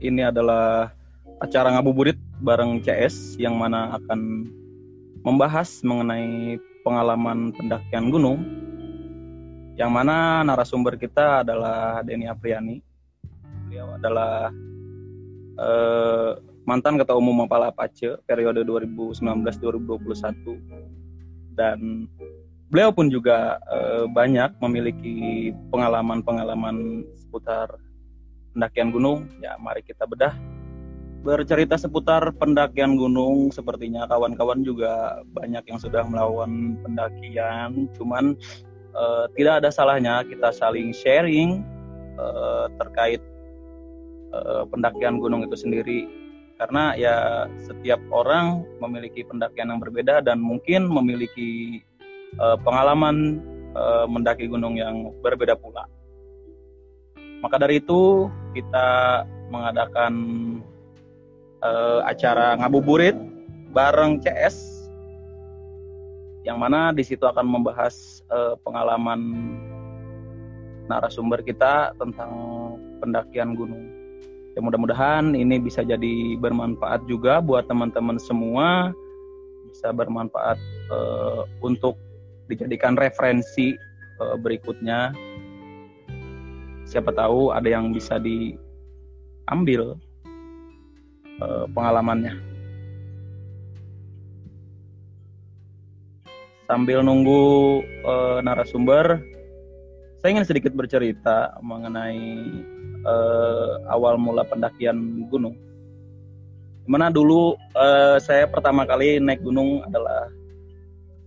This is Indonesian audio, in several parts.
ini adalah acara ngabuburit bareng CS yang mana akan membahas mengenai pengalaman pendakian gunung. Yang mana narasumber kita adalah Denny Apriani. Beliau adalah eh, mantan Ketua Umum Mapala Apache periode 2019-2021 dan beliau pun juga eh, banyak memiliki pengalaman-pengalaman seputar pendakian gunung. Ya, mari kita bedah bercerita seputar pendakian gunung. Sepertinya kawan-kawan juga banyak yang sudah melakukan pendakian. Cuman eh, tidak ada salahnya kita saling sharing eh, terkait eh, pendakian gunung itu sendiri. Karena ya setiap orang memiliki pendakian yang berbeda dan mungkin memiliki uh, pengalaman uh, mendaki gunung yang berbeda pula. Maka dari itu kita mengadakan uh, acara ngabuburit bareng CS yang mana di situ akan membahas uh, pengalaman narasumber kita tentang pendakian gunung. Ya mudah-mudahan ini bisa jadi bermanfaat juga buat teman-teman semua, bisa bermanfaat uh, untuk dijadikan referensi uh, berikutnya. Siapa tahu ada yang bisa diambil uh, pengalamannya. Sambil nunggu uh, narasumber, saya ingin sedikit bercerita mengenai uh, awal mula pendakian gunung. Di mana dulu uh, saya pertama kali naik gunung adalah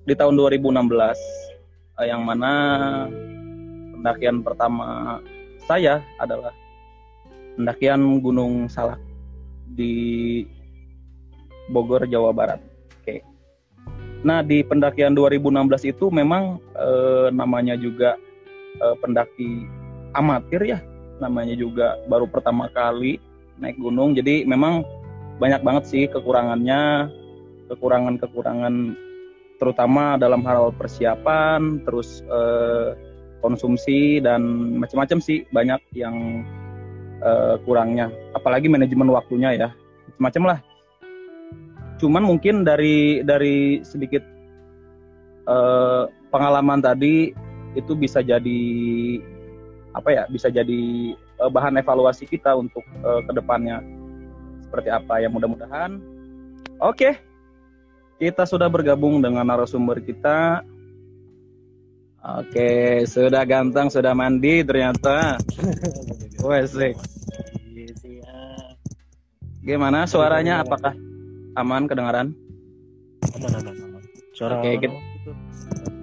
di tahun 2016 uh, yang mana pendakian pertama saya adalah pendakian Gunung Salak di Bogor, Jawa Barat. Oke. Nah, di pendakian 2016 itu memang eh, namanya juga eh, pendaki amatir ya. Namanya juga baru pertama kali naik gunung. Jadi memang banyak banget sih kekurangannya, kekurangan-kekurangan terutama dalam hal persiapan, terus eh, konsumsi dan macam-macam sih banyak yang uh, kurangnya. Apalagi manajemen waktunya ya macam lah. Cuman mungkin dari dari sedikit uh, pengalaman tadi itu bisa jadi apa ya bisa jadi uh, bahan evaluasi kita untuk uh, ke depannya seperti apa ya mudah-mudahan. Oke okay. kita sudah bergabung dengan narasumber kita Oke, sudah ganteng, sudah mandi ternyata. Wes, Gimana suaranya? Apakah aman kedengaran? Aman, aman, aman. Suara Oke, kita,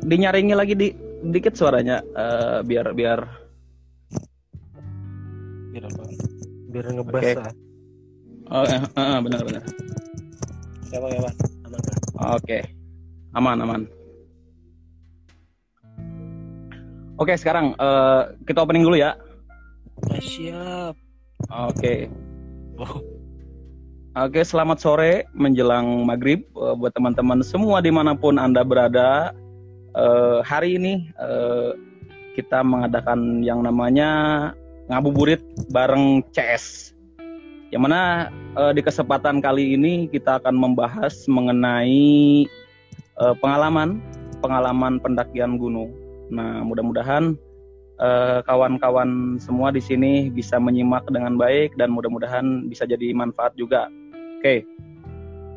dinyaringi lagi di dikit suaranya uh, biar biar biar apa? Biar ngebas Oke. lah. Oh, eh, eh, benar benar. Siapa ya, Pak? Aman kan? Oke. Aman, aman. Oke, sekarang eh, kita opening dulu ya. Ah, siap. Oke. Oke, selamat sore menjelang maghrib eh, buat teman-teman semua di mana pun anda berada. Eh, hari ini eh, kita mengadakan yang namanya ngabuburit bareng CS. Yang mana eh, di kesempatan kali ini kita akan membahas mengenai eh, pengalaman pengalaman pendakian gunung. Nah, mudah-mudahan eh, kawan-kawan semua di sini bisa menyimak dengan baik dan mudah-mudahan bisa jadi manfaat juga. Oke.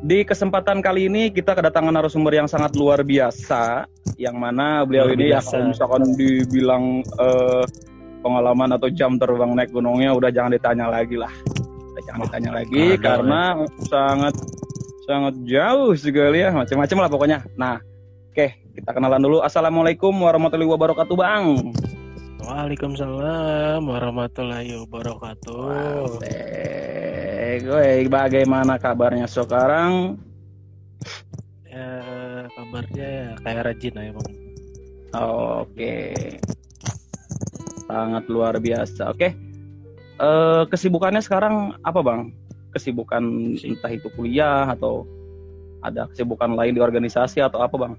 Di kesempatan kali ini kita kedatangan narasumber yang sangat luar biasa yang mana beliau Luar ini ya kalau misalkan dibilang eh, pengalaman atau jam terbang naik gunungnya udah jangan ditanya lagi lah. Udah jangan Wah, ditanya lagi karena sangat sangat jauh sekali ya macam-macam lah pokoknya. Nah, oke kita kenalan dulu. Assalamualaikum warahmatullahi wabarakatuh, Bang. Waalaikumsalam warahmatullahi wabarakatuh. Woi, bagaimana kabarnya sekarang? Ya, kabarnya ya kayak rajin aja, Bang. Oke. Sangat luar biasa. Oke. Eh, kesibukannya sekarang apa, Bang? Kesibukan entah itu kuliah atau ada kesibukan lain di organisasi atau apa, Bang?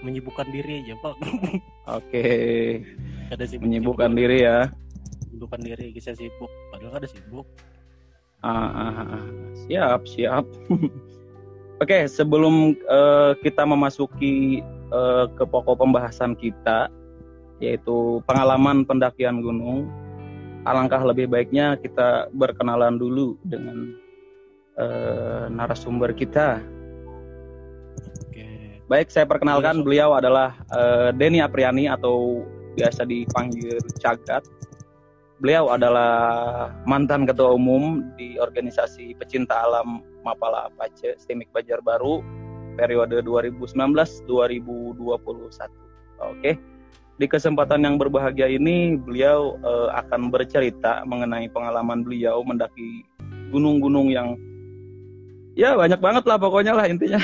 Menyibukkan diri aja, Pak. Oke. ada sibuk menyibukkan diri ya menyibukkan diri bisa sibuk padahal ada sibuk Ah, ah, ah. siap siap oke sebelum eh, kita memasuki eh, ke pokok pembahasan kita yaitu pengalaman pendakian gunung alangkah lebih baiknya kita berkenalan dulu dengan eh, narasumber kita Baik, saya perkenalkan Iya, beliau adalah eh, Denny Apriani atau biasa dipanggil Cagat. Beliau adalah mantan ketua umum di organisasi pecinta alam Mapala Apache Stemik Banjarbaru periode 2019-2021. Oke. Di kesempatan yang berbahagia ini beliau eh, akan bercerita mengenai pengalaman beliau mendaki gunung-gunung yang ya banyak banget lah pokoknya lah intinya.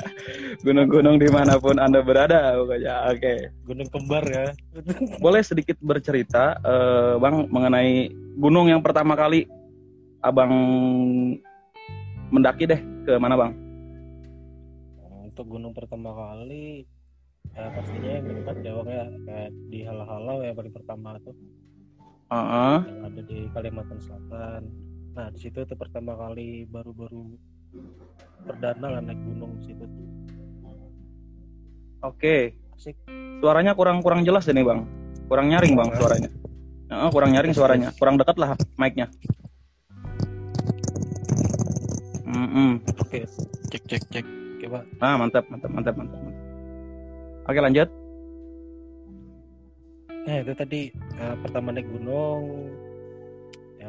Gunung-gunung di mana pun anda berada pokoknya. Oke. Gunung kembar ya. Boleh sedikit bercerita eh, bang mengenai gunung yang pertama kali abang mendaki deh ke mana bang? Untuk gunung pertama kali ya pastinya yang dekat Jawa kayak kayak di halau-halau yang paling pertama tuh. Heeh. yang ada di Kalimantan Selatan. Nah di situ tuh pertama kali baru-baru perdana lah naik gunung situ. Tuh oke. Asik. Suaranya kurang kurang jelas ini bang. Kurang nyaring bang suaranya. Heeh, kurang nyaring suaranya. Kurang dekat lah mic-nya. Mm-mm. oke. Cek cek cek. Oke pak. Ah mantap mantap mantap mantap mantap. oke lanjut. Nah itu tadi eh, pertama naik gunung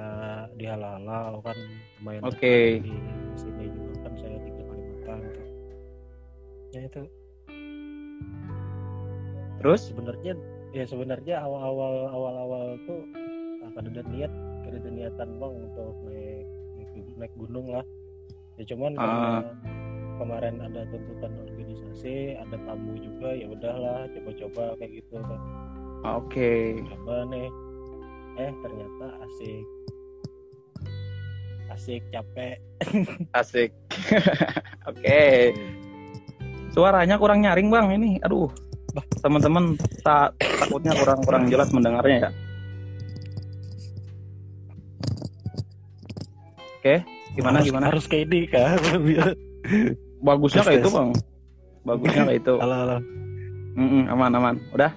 ya di halau-halau kan lumayan Oke. dekat di sini juga kan saya di Kalimantan tuh. Ya itu. Terus? Sebenarnya ya sebenarnya awal-awal awal-awal tuh akan ada niat ada niatan bang untuk naik naik, naik gunung lah. Ya cuman Ah. karena kemarin ada tuntutan organisasi ada tamu juga ya udahlah coba-coba kayak gitu kan. Oke. Coba nih. Eh ternyata asik asik capek Asik. Oke. Suaranya kurang nyaring bang ini. Aduh. Teman-teman ta- takutnya kurang kurang jelas mendengarnya ya. Oke. Gimana harus, gimana? harus kayak ini kan Bagusnya kayak itu bang. Bagusnya kayak itu. halo halo Mm-mm, aman aman. Udah.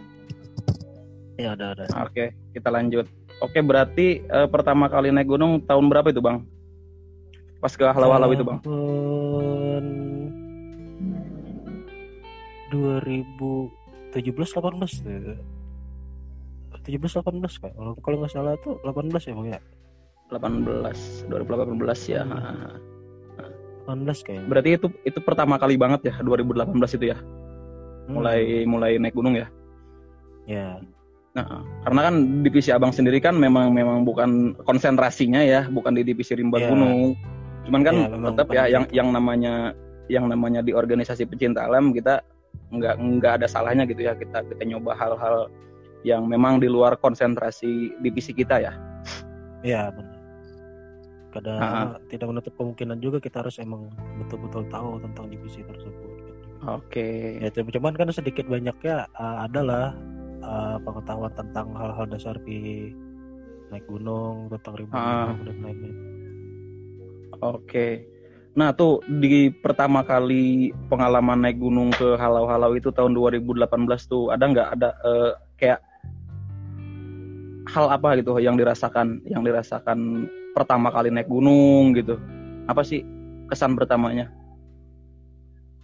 ya udah udah Oke. Kita lanjut. Oke berarti eh, pertama kali naik gunung tahun berapa itu bang? Pas ke halau-halau itu bang? Tahun 2017 18 tuh. 17 18 kayak kalau kalau nggak salah tuh 18 ya bang ya 18 2018 ya. Hmm. 18 kayaknya Berarti itu itu pertama kali banget ya 2018 itu ya. Hmm. mulai mulai naik gunung ya. ya Nah, karena kan divisi abang sendiri kan memang memang bukan konsentrasinya ya, bukan di divisi rimba Iya. gunung. Cuman kan Iya, memang tetap ya yang yang namanya yang namanya di organisasi pecinta alam kita nggak nggak ada salahnya gitu ya kita kita nyoba hal-hal yang memang di luar konsentrasi divisi kita ya. ya benar kadang Ah. tidak menutup kemungkinan juga kita harus emang betul-betul tahu tentang divisi tersebut Oke. ya cu- cuman kan sedikit banyaknya uh, adalah uh, pengetahuan tentang hal-hal dasar di naik gunung tentang ribu Ah. gunung dan lain-lain Oke. Nah, tuh di pertama kali pengalaman naik gunung ke halau-halau itu tahun 2018 tuh ada nggak ada eh, kayak hal apa gitu yang dirasakan yang dirasakan pertama kali naik gunung gitu. Apa sih kesan pertamanya?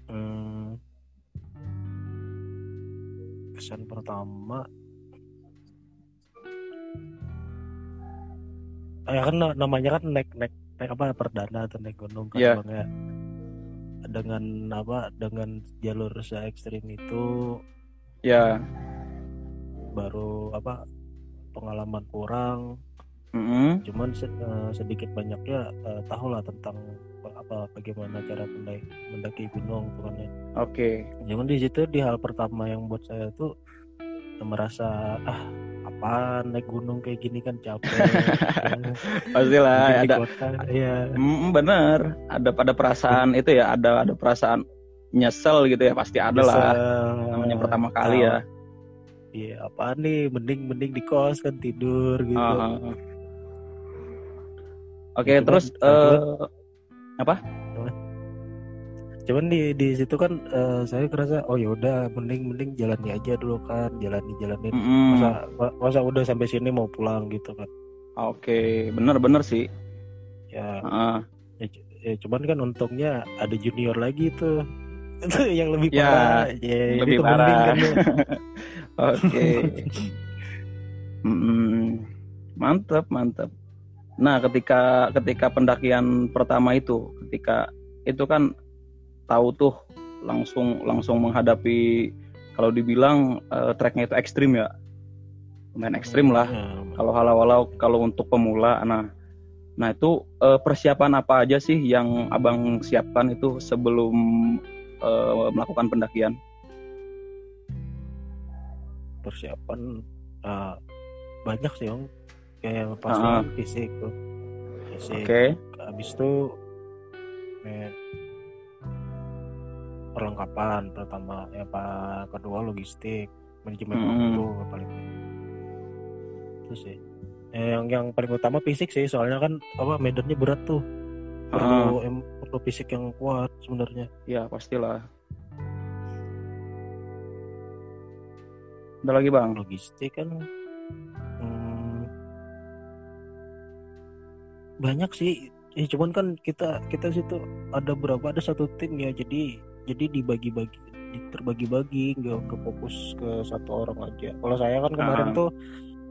Hmm. kesan pertama ya kan na- namanya kan naik naik apa perdana atau naik gunung kan Iya. Bang, ya. dengan apa dengan jalur se ekstrim itu Ya, baru apa pengalaman kurang mm-mm. cuman se- eh, sedikit banyaknya eh, tahu lah tentang apa bagaimana cara mendaki, mendaki gunung tuh kan ya. oke. Cuman di situ di hal pertama yang buat saya tuh merasa ah apa naik gunung kayak gini kan capek. Pastilah ada kota, Iya. Mm, bener, ada pada perasaan itu ya, ada ada perasaan nyesel gitu ya, pasti ada lah. Namanya pertama kali tahu. ya. iya apa nih mending mending di kos kan tidur gitu ah, ah. Oke, Cuman- terus cuman- eh cuman di di situ kan eh, saya kerasa oh ya udah mending mending jalani aja dulu kan jalani jalanin mm-mm. masa ma- masa udah sampai sini mau pulang gitu kan Oke, bener-bener sih. ya, Ah, ya, ya cuman kan untungnya ada junior lagi tuh itu yang lebih Ya, parah ya, lebih itu mending parah. kan ya. Oke. Mm-mm. Mantap, mantap. Nah, ketika ketika pendakian pertama itu, ketika itu kan tahu tuh langsung langsung menghadapi kalau dibilang eh, treknya itu ekstrim ya. Lumayan ekstrim lah. Ya, Kalau halau-halau kalau untuk pemula, nah nah itu eh, persiapan apa aja sih yang abang siapkan itu sebelum eh, melakukan pendakian? persiapan ah, banyak sih om kayak pasti Ah. fisik tuh fisik Oke. habis itu perlengkapan pertama ya pak kedua logistik manajemen Hmm. waktu paling itu sih Eh, yang yang paling utama fisik sih soalnya kan apa medannya berat tuh perlu em- perlu fisik yang kuat sebenarnya Ya pastilah. Ada lagi bang? logistik kan hmm, banyak sih ya cuman kan kita kita situ ada berapa ada satu tim ya jadi jadi dibagi-bagi di- terbagi-bagi nggak ke fokus ke satu orang aja kalau saya kan kemarin Ah. tuh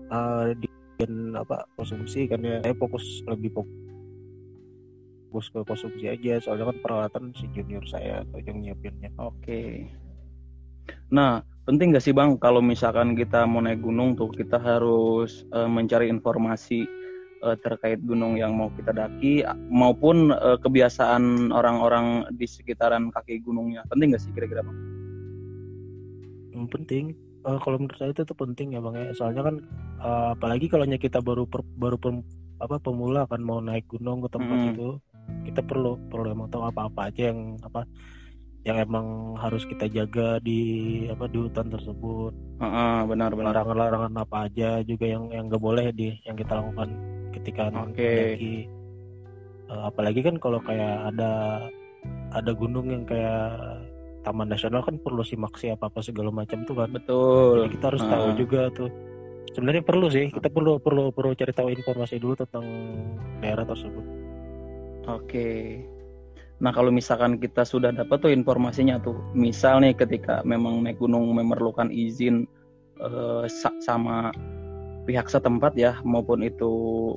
uh, di bagian apa konsumsi kan ya saya fokus lebih fokus fokus ke konsumsi aja soalnya kan peralatan si junior saya atau yang nyiapinnya Oke. Nah penting gak sih bang kalau misalkan kita mau naik gunung tuh kita harus eh, mencari informasi eh, terkait gunung yang mau kita daki maupun eh, kebiasaan orang-orang di sekitaran kaki gunungnya. Penting gak sih kira-kira bang? yang penting eh, kalau menurut saya itu tuh penting ya bang ya soalnya kan eh, apalagi kalau kita baru per- baru pem- apa pemula kan mau naik gunung ke tempat Mm. itu kita perlu perlu emang tahu apa-apa aja yang apa yang emang harus kita jaga di apa di hutan tersebut Heeh, benar-benar. larangan-larangan apa aja juga yang yang nggak boleh di yang kita lakukan ketika Oke. mendaki Eh, apalagi kan kalau kayak ada ada gunung yang kayak taman nasional kan perlu simaksi apa apa segala macam tuh kan Betul. jadi kita harus tahu Ah. juga tuh. Sebenarnya perlu sih, kita perlu perlu perlu cari tahu informasi dulu tentang daerah tersebut. Oke. Nah kalau misalkan kita sudah dapat tuh informasinya tuh, misal nih ketika memang naik gunung memerlukan izin sa- sama pihak setempat ya, maupun itu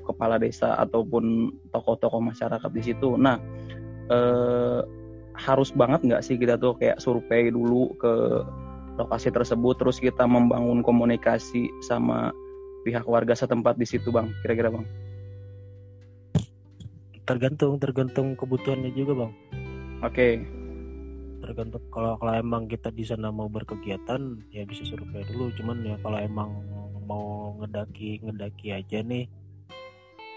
kepala desa ataupun tokoh-tokoh masyarakat di situ. Nah eh, harus banget nggak sih kita tuh kayak survei dulu ke lokasi tersebut, terus kita membangun komunikasi sama pihak warga setempat di situ, bang. Kira-kira bang? Tergantung tergantung kebutuhannya juga bang. Oke. Tergantung kalau kalau emang kita di sana mau berkegiatan ya bisa survei dulu. Cuman ya kalau emang mau ngedaki ngedaki aja nih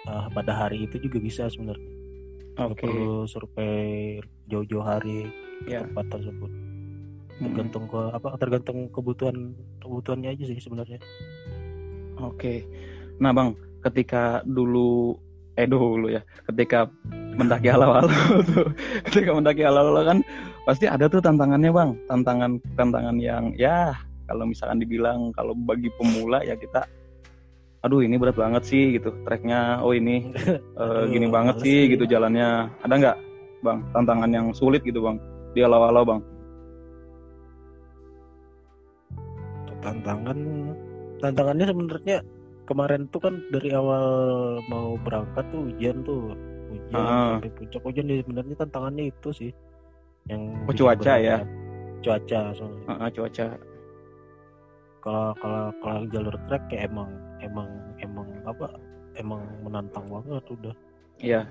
eh, pada hari itu juga bisa sebenarnya. Nggak Oke. perlu survei jauh-jauh hari ke Ya. tempat tersebut. Tergantung ke apa tergantung kebutuhan kebutuhannya aja sih sebenarnya. Oke. Nah, Bang, ketika dulu eh dulu ya, ketika mendaki halau-halau tuh, ketika mendaki halau-halau kan pasti ada tuh tantangannya, Bang. Tantangan tantangan yang ya kalau misalkan dibilang kalau bagi pemula ya kita aduh ini berat banget sih gitu. Treknya oh ini eh, Aduh, gini banget sih gitu jalannya. Ada nggak bang tantangan yang sulit gitu bang di halau-halau bang? Tantangan tantangannya sebenarnya kemarin tuh kan dari awal mau berangkat tuh hujan tuh. Hujan Ah. sampai puncak hujan ya sebenarnya tantangannya itu sih yang Oh, cuaca ya? cuaca soalnya. Ah, ah, cuaca kalau kalau kalau jalur trek kayak emang emang emang apa emang menantang banget udah Iya,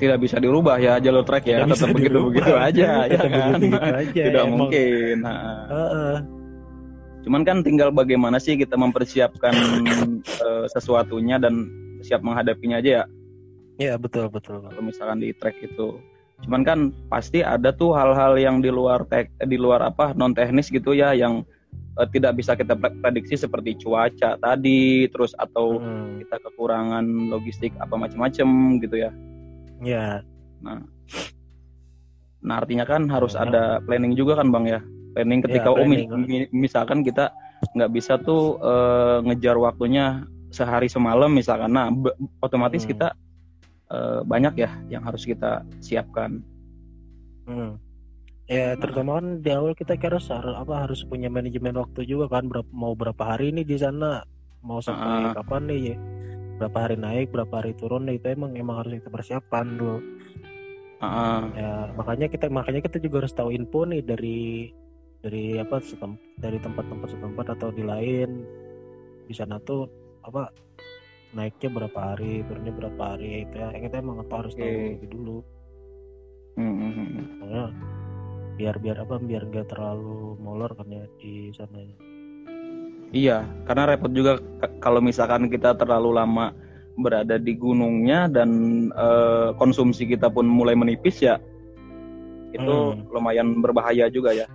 tidak bisa dirubah ya jalur trek ya, Tidak tetap begitu begitu dirubah. aja ya kan. begitu-begitu aja, tidak emang. mungkin. Nah, Heeh. cuman kan tinggal bagaimana sih kita mempersiapkan eh, sesuatunya dan siap menghadapinya aja ya. ya betul betul Kalau misalkan di trek itu, cuman kan pasti ada tuh hal-hal yang di luar tek, di luar apa non teknis gitu ya, yang eh, tidak bisa kita pre- prediksi seperti cuaca tadi terus atau Hmm, kita kekurangan logistik apa macam-macam gitu ya ya nah artinya kan harus Ya. ada planning juga kan bang ya planning ketika Ya, oh, mi- planning. mi- misalkan kita nggak bisa tuh eh, ngejar waktunya sehari semalam misalkan nah otomatis Hmm. kita eh, banyak ya yang harus kita siapkan hmm. Ya terutama kan di awal kita kira harus apa harus punya manajemen waktu juga kan berapa mau berapa hari ini di sana mau sampai Ah. kapan nih berapa hari naik berapa hari turun itu emang emang harus kita persiapkan dulu Ah, ya makanya kita makanya kita juga harus tahu info nih dari dari apa setem, dari tempat-tempat setempat atau di lain. Di sana tuh apa naiknya berapa hari turunnya berapa hari itu ya. Kita emang apa harus tahu lebih dulu. Hmm, hmm, hmm. Biar biar apa biar nggak terlalu molor kan ya di sana Iya, karena repot juga kalau misalkan kita terlalu lama berada di gunungnya dan eh, konsumsi kita pun mulai menipis ya, itu Hmm. lumayan berbahaya juga ya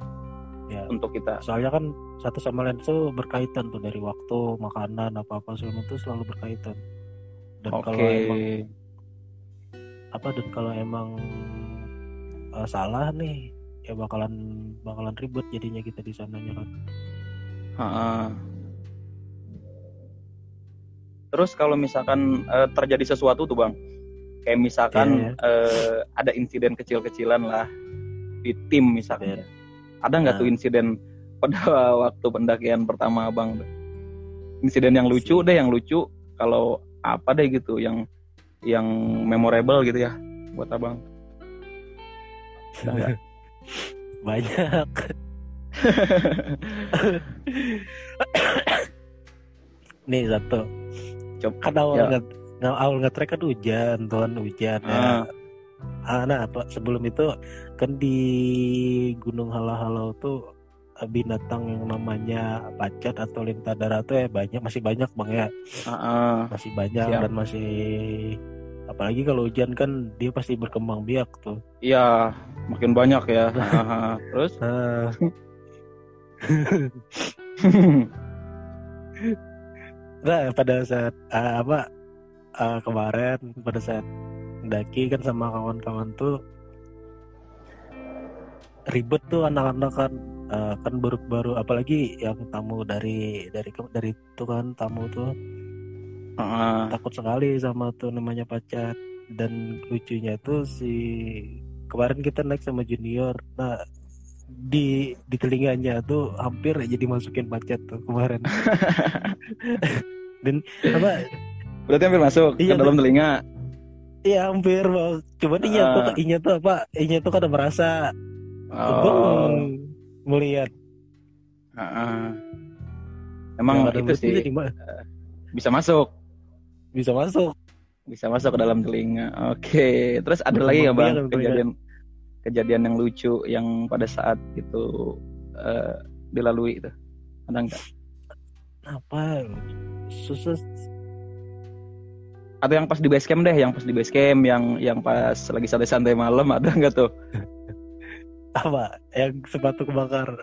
ya untuk kita. soalnya kan satu sama lain tuh berkaitan tuh dari waktu makanan apa apa segala itu selalu berkaitan dan Oke. kalau emang apa dan kalau emang eh, salah nih ya bakalan bakalan ribet jadinya kita di sananya kan Ha-ha. Terus kalau misalkan eh, terjadi sesuatu tuh bang, kayak misalkan Iya, eh, ada insiden kecil-kecilan lah di tim misalnya, ada nggak Nah. tuh insiden pada waktu pendakian pertama bang? Insiden yang lucu deh, yang lucu. Kalau apa deh gitu, yang yang memorable gitu ya buat abang. Nggak? banyak nih satu Coba. kan awal Ya. nge- awal ngetrek kan hujan tuan hujan ya Ah, Ah, nah apa sebelum itu kan di Gunung Halau-Halau tuh eh, binatang yang namanya pacat atau lintah darat tuh ya banyak masih banyak bang ya ah, ah. masih banyak Siap. dan masih apalagi kalau hujan kan dia pasti berkembang biak tuh Iya, makin banyak ya. Terus? Ah, nah pada saat ah, apa ah, kemarin pada saat daki kan sama kawan-kawan tuh ribet tuh anak-anak kan Ah, kan baru-baru apalagi yang tamu dari dari dari itu kan tamu tuh Ah. takut sekali sama tuh namanya pacat dan lucunya tuh si kemarin kita naik sama junior nah di di telinganya tuh hampir aja dimasukin pacat tuh kemarin dan apa Berarti hampir masuk Iya, ke dalam telinga. iya hampir mau cuman iya tuh Ah. inya tuh apa inya tuh kada merasa Oh. melihat Ah, ah. Emang ada itu sih jadi bisa masuk, bisa masuk bisa masuk ke dalam telinga. Oke, terus ada lagi ya bang kejadian kejadian yang lucu yang pada saat itu eh, dilalui itu ada nggak? apa susah Atau yang pas di base camp deh, yang pas di base camp, yang yang pas lagi santai-santai malam ada nggak tuh? apa yang sepatu kebakar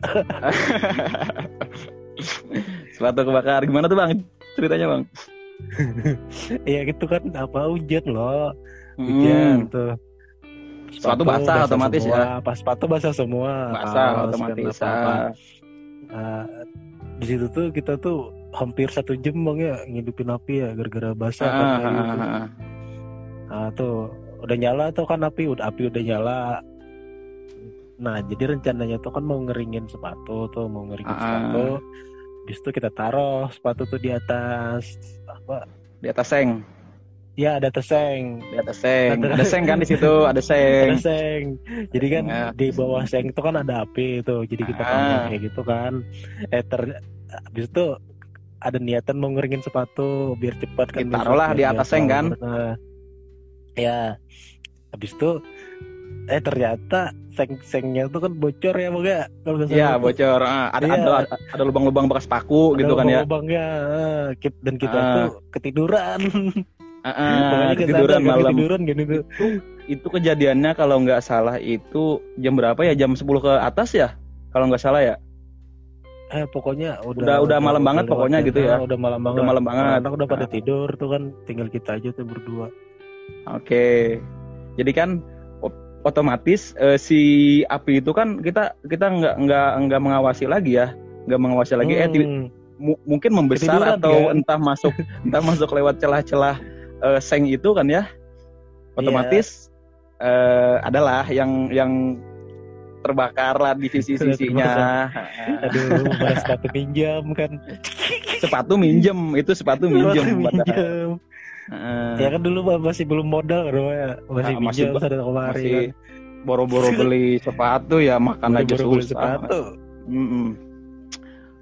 Sepatu kebakar, gimana tuh bang? Ceritanya bang? ya gitu kan apa hujan loh hujan Hmm, tuh Sepatu basah otomatis ya? semua. pas sepatu basah semua basah kaos, otomatis. kan, apa-apa. ah. Nah, di situ tuh kita tuh hampir satu jam bang ya ngidupin api ya gara-gara basah kan Ah, kayu ah, ah, ah. Nah tuh udah nyala tuh kan api udah api udah nyala nah jadi rencananya tuh kan mau ngeringin sepatu tuh mau ngeringin Ah. sepatu Habis itu kita taruh sepatu tuh di atas apa Di atas seng, ya ada teseng di atas seng. Ada- Ada seng kan di situ, ada seng. ada seng jadi kan Ya. di bawah seng itu kan ada api itu jadi kita Ah. kayak gitu kan eh ter habis itu ada niatan mau ngeringin sepatu biar cepat kan Ditaruhlah besok, di atas seng, kan? ya habis itu eh ternyata seng-sengnya tuh kan bocor ya bang ya kalau nggak Iya salah tuh. bocor. Ah, ada, Iya. ada ada lubang-lubang bekas paku Ada gitu kan ya. lubang-lubangnya eh, kit- dan kita Ah. tuh ketiduran Ah, ah, Pokoknya nggak ketiduran sadar, malam. ketiduran gini tuh Itu kejadiannya kalau nggak salah itu jam berapa ya? Jam 10 ke atas ya? Kalau nggak salah ya. eh pokoknya udah Udah- udah malam banget pokoknya gitu ya. ya. udah malam banget Udah malam banget. anak udah pada tidur tuh kan tinggal kita aja tuh berdua Oke. Jadi kan otomatis eh, si api itu kan kita kita nggak nggak nggak mengawasi lagi ya, nggak mengawasi lagi. Eh ti- Hmm, mu- mungkin membesar Ketiduran, atau kan? entah masuk entah masuk lewat celah-celah eh, seng itu kan ya. Otomatis eh, adalah yang yang terbakar lah di sisi-sisinya. aduh sepatu pinjam kan sepatu minjem itu sepatu minjem. Sepatu minjem Heeh. ya kan dulu masih belum modal kan ya masih Ah, masih pinjam ba- sana kemari masih kan boro-boro beli sepatu ya makan aja Buru-buru beli susah. sepatu Mm-mm.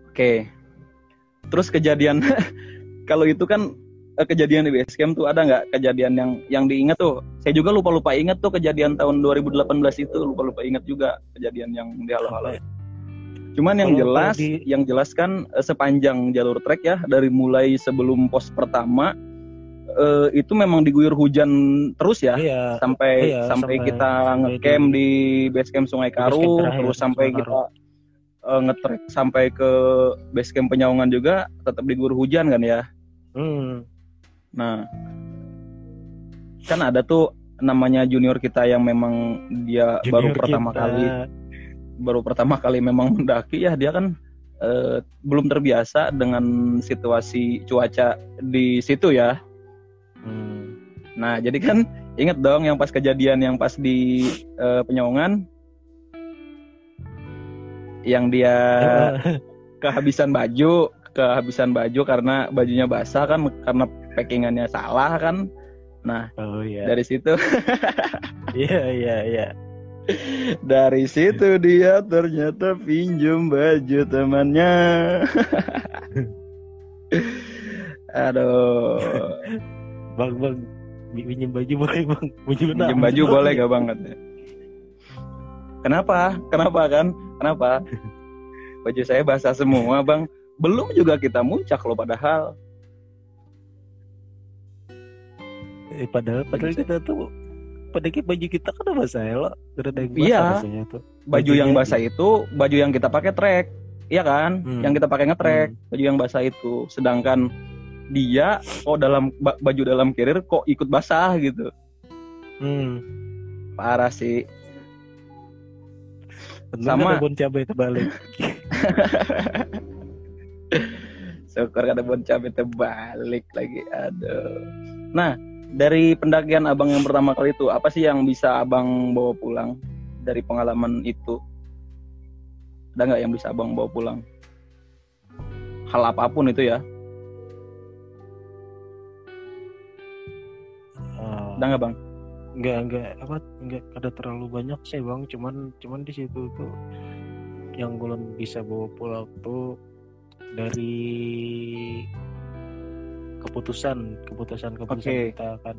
Oke. Terus kejadian kalau itu kan eh, kejadian di base camp tuh ada nggak kejadian yang yang diingat tuh? Saya juga lupa-lupa ingat tuh kejadian tahun 2018 itu lupa-lupa ingat juga kejadian yang di halo-halo. Cuman yang Kalau- jelas, di- yang jelas kan eh, sepanjang jalur trek ya dari mulai sebelum pos pertama eh, itu memang diguyur hujan terus ya iya sampai Iya, sampai sampai- kita ngecamp di- di base camp Sungai camp Karu terakhir, terus sampai Sungai kita eh, ngetrek sampai ke base camp Penyaungan juga tetap diguyur hujan kan ya. hmm. Nah, kan ada tuh namanya junior kita yang memang dia baru Junior pertama kita. kali baru pertama kali memang mendaki ya dia kan eh, belum terbiasa dengan situasi cuaca di situ ya. Hmm. Nah, jadi kan inget dong yang pas kejadian yang pas di eh, Penyongan yang dia kehabisan baju, kehabisan baju karena bajunya basah kan karena packingannya salah kan. Nah, oh iya dari situ iya iya iya dari situ dia ternyata pinjam baju temannya. Aduh, bang bang mi- minjem baju boleh bang minjem, pinjam baju boleh gak banget ya? Kenapa? Kenapa kan? Kenapa? Baju saya basah semua, Bang. Belum juga kita muncak loh padahal. eh, padahal padahal kita tuh padahal baju kita kan udah basah ya lo udah ada yang basah Iya. tuh Baju yang basah itu baju yang kita pakai trek. Iya kan? Hmm. Yang kita pakai ngetrek, baju yang basah itu. Sedangkan dia kok dalam ba- baju dalam carrier kok ikut basah gitu. hmm. Parah sih. Sama- ada bon cabai terbalik Syukur ada bon cabai terbalik lagi. Aduh. Nah, dari pendakian abang yang pertama kali itu, apa sih yang bisa abang bawa pulang dari pengalaman itu? Ada nggak yang bisa abang bawa pulang? Hal apa pun itu ya. Ada nggak bang? nggak nggak apa nggak ada terlalu banyak sih bang cuman cuman di situ tuh yang belum bisa bawa pulang tuh dari keputusan keputusan keputusan Oke. kita kan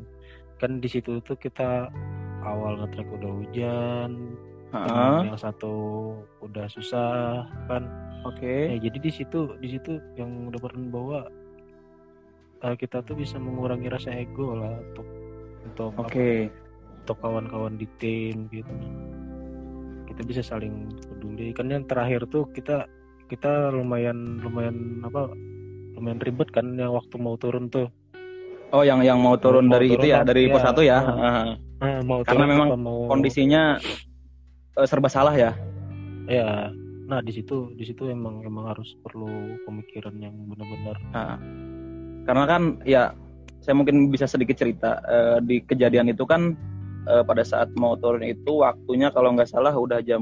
kan di situ tuh kita awal ngetrek udah hujan teman yang satu udah susah kan Oke. ya jadi di situ di situ yang udah pernah bawa eh, kita tuh bisa mengurangi rasa ego lah untuk untuk apa, untuk kawan-kawan di tim gitu kita bisa saling peduli kan yang terakhir tuh kita kita lumayan lumayan apa lumayan ribet kan yang waktu mau turun tuh Oh, yang yang mau turun Mau dari turun itu ya, lah, dari pos iya. satu ya. Heeh. Ah, mau Karena turun memang mau Kondisinya eh, serba salah ya. ya nah di situ di situ emang emang harus perlu pemikiran yang benar-benar karena kan ya saya mungkin bisa sedikit cerita eh, di kejadian itu kan eh, pada saat mau turun itu waktunya kalau nggak salah udah jam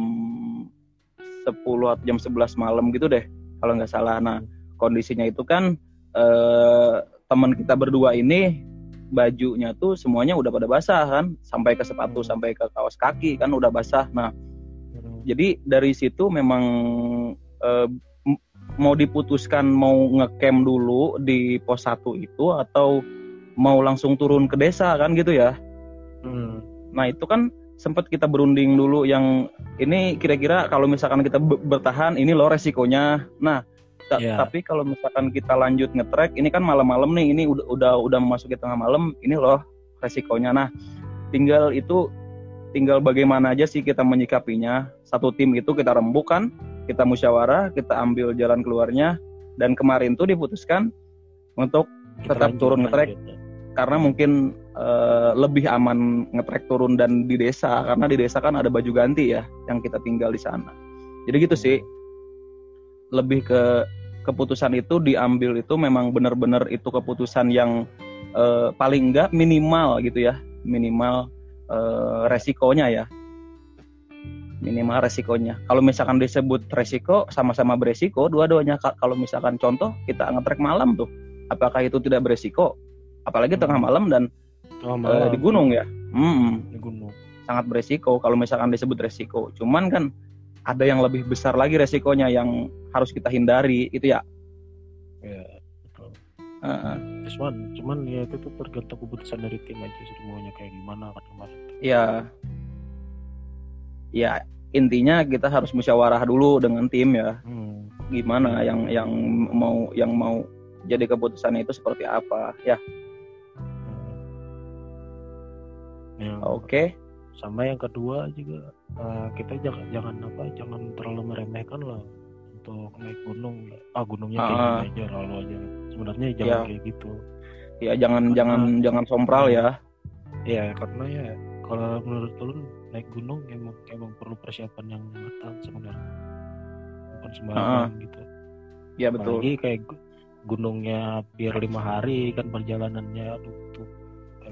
10 atau jam 11 malam gitu deh kalau nggak salah. Nah kondisinya itu kan eh, teman kita berdua ini bajunya tuh semuanya udah pada basah kan sampai ke sepatu Hmm. sampai ke kaos kaki kan udah basah. Nah hmm, jadi dari situ memang m- mau diputuskan mau ngecamp dulu di pos 1 itu atau mau langsung turun ke desa kan gitu ya. hmm, Nah, itu kan sempat kita berunding dulu yang ini kira-kira kalau misalkan kita be- bertahan ini loh resikonya. Nah, ta- Iya. tapi kalau misalkan kita lanjut ngetrek ini kan malam-malam nih ini udah udah udah memasuki tengah malam ini loh resikonya. Nah, tinggal itu tinggal bagaimana aja sih kita menyikapinya. Satu tim itu kita rembuk kan kita musyawarah kita ambil jalan keluarnya dan kemarin tuh diputuskan untuk Kita Tetap lanjut, turun nge-track. lanjut. Karena mungkin eh, lebih aman ngetrek turun dan di desa. Karena di desa kan ada baju ganti ya yang kita tinggal di sana. Jadi gitu sih. Lebih ke keputusan itu diambil itu memang benar-benar itu keputusan yang eh, paling enggak minimal gitu ya. Minimal eh, resikonya ya. Minimal resikonya. Kalau misalkan disebut resiko sama-sama beresiko dua-duanya. Ka- kalau misalkan contoh kita ngetrek malam tuh. Apakah itu tidak beresiko apalagi tengah malam dan Oh, malam. di gunung ya Hmm, Di gunung. sangat beresiko kalau misalkan disebut resiko cuman kan ada yang lebih besar lagi resikonya yang harus kita hindari itu ya Ya, betul. Heeh. Cuman, cuman ya itu tuh tergantung keputusan dari tim aja semuanya kayak gimana kan kemarin. ya ya intinya kita harus musyawarah dulu dengan tim ya Hmm. gimana yang yang mau yang mau jadi keputusannya itu seperti apa ya Yang oke. sama yang kedua juga eh, kita jangan jangan apa jangan terlalu meremehkan lah untuk naik gunung. Ah gunungnya kayak Ah. gini aja lalu aja. Sebenarnya jangan Ya. kayak gitu. Ya jangan jangan jangan sompral ya. Ya karena ya kalau menurut ulun naik gunung emang emang perlu persiapan yang matang sebenarnya. Bukan sembarangan gitu. Ya betul. Apalagi kayak gu- gunungnya biar lima hari kan perjalanannya aduh tuh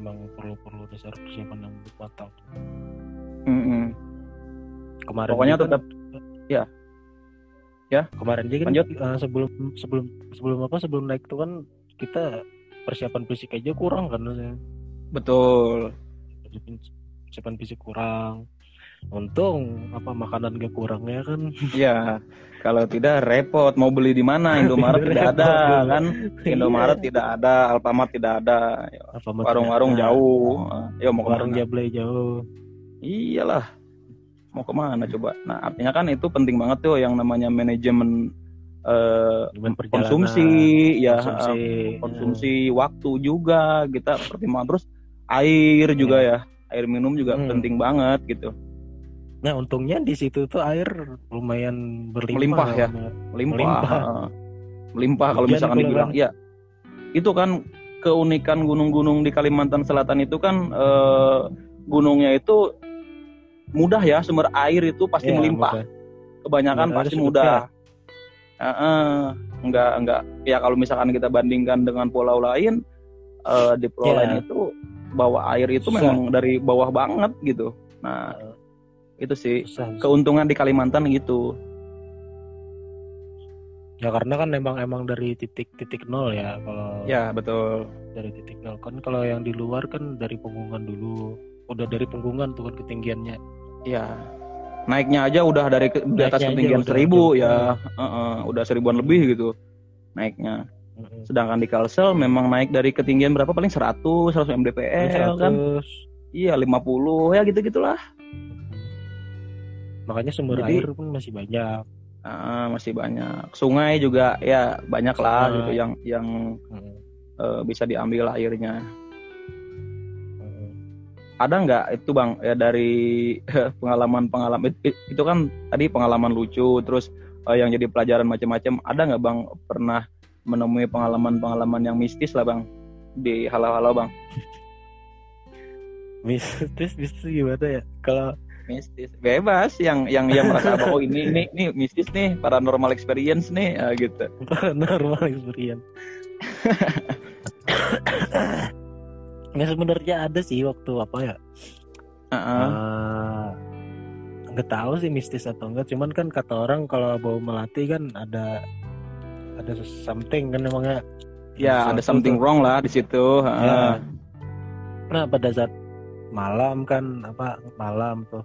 emang perlu perlu dasar persiapan yang matang Mm-mm. kemarin Pokoknya kan- tetap- ya. Ya. kemarin aja kan Lanjut. eh, sebelum sebelum sebelum apa sebelum naik tuh kan kita persiapan fisik aja kurang kan betul persiapan fisik kurang untung apa makanan gak kurang ya kan? Ya kalau tidak repot. Mau beli di mana? Indomaret tidak ada kan? Indomaret tidak ada Alfamart tidak ada. Warung-warung jauh. Ya mau warung ke mana Jablay jauh. Iyalah. Mau ke mana coba? Nah artinya kan itu penting banget tuh yang namanya manajemen eh, perjalanan, konsumsi ya konsumsi, eh, konsumsi waktu juga kita pertimbangan terus air juga ya. Air minum juga Hmm. penting banget gitu nah untungnya di situ tuh air lumayan berlimpah Melimpah ya. melimpah Melimpah. kalau misalkan dibilang ya itu kan keunikan gunung-gunung di Kalimantan Selatan itu kan eh, gunungnya itu mudah ya sumber air itu pasti Ya, melimpah. mudah. kebanyakan air pasti mudah. Heeh. enggak enggak ya kalau misalkan kita bandingkan dengan pulau lain eh, di pulau Ya. lain itu bawa air itu memang dari bawah banget gitu. Nah itu sih. Susah, susah. keuntungan di Kalimantan gitu. Ya karena kan emang emang dari titik titik nol ya kalau ya betul. dari titik nol. Kan kalau yang di luar kan dari punggungan dulu. Udah dari punggungan tuh kan ketinggiannya. Ya, naiknya aja udah dari ke- di atas ketinggian seribu ya, Heeh, udah seribuan lebih gitu naiknya. Sedangkan di Kalsel memang naik dari ketinggian berapa? Paling 100, 100 mdpl kan? 100. Iya 50 ya gitu gitulah. Makanya sumber Jadi- air pun masih banyak Ah, masih banyak. Sungai juga ya banyak lah Sungai. gitu yang yang Mm-mm. eh, bisa diambil airnya. Mm-mm. Ada nggak itu bang ya dari pengalaman-pengalaman it- it- itu kan tadi pengalaman lucu terus eh, yang jadi pelajaran macam-macam. Ada nggak bang pernah menemui pengalaman-pengalaman yang mistis lah bang di halau-halau bang? mistis mistis gimana ya kalau Mistis bebas yang yang yang merasa bahwa oh ini ini ini mistis nih paranormal experience nih ah, gitu. normal experience ya sebenarnya ada sih waktu apa ya Heeh. Eh, nggak tahu sih mistis atau enggak cuman kan kata orang kalau bau melati kan ada ada something kan emangnya ya ada Sesuatu something tuh. wrong lah di situ. Ya. nah pada saat malam kan apa malam tuh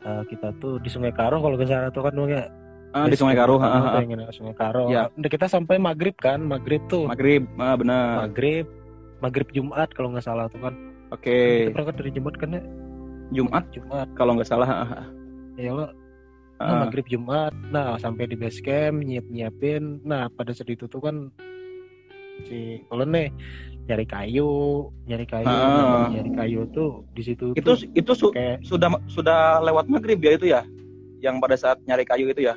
eh, kita tuh di Sungai Karo kalau ke sana tuh kan emangnya Ah, di Sungai Karo. Heeh, heeh. yang ini, Sungai Karo Ya. Kita sampai maghrib kan maghrib tuh Maghrib, ah, benar. maghrib maghrib Jumat kalau nggak salah tuh kan Oke, kita berangkat dari Jumat kan ya Jumat Jumat kalau nggak salah. ah, ah, ya ah. Nah, maghrib Jumat. Nah, sampai di base camp nyiap-nyiapin. Nah, pada saat itu tuh kan si Olen nih nyari kayu, nyari kayu, Ah. nyari kayu tuh di situ itu tuh itu su- kayak sudah sudah lewat maghrib ya itu ya, yang pada saat nyari kayu itu ya.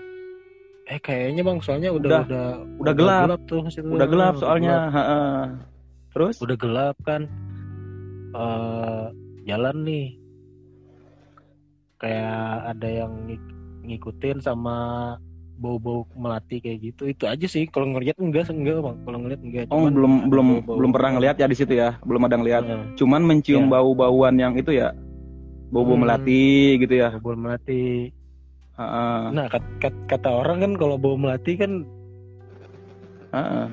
Eh kayaknya bang, soalnya udah Udah- udah udah gelap. tuh situ. udah gelap Udah soalnya gelap. heeh. terus Udah gelap kan. eh jalan nih. Kayak ada yang ngik- ngikutin sama bau-bau melati kayak gitu. Itu aja sih. Kalau ngeliat enggak enggak bang. Kalau ngeliat enggak. oh Cuman belum belum belum pernah ngeliat ya di situ ya belum ada ngeliat Heeh, cuman mencium Iya. bau-bauan yang itu ya bau-bau Hmm. melati gitu ya bau melati. Heeh, Nah kat- kat- kata orang kan kalau bau melati kan heeh.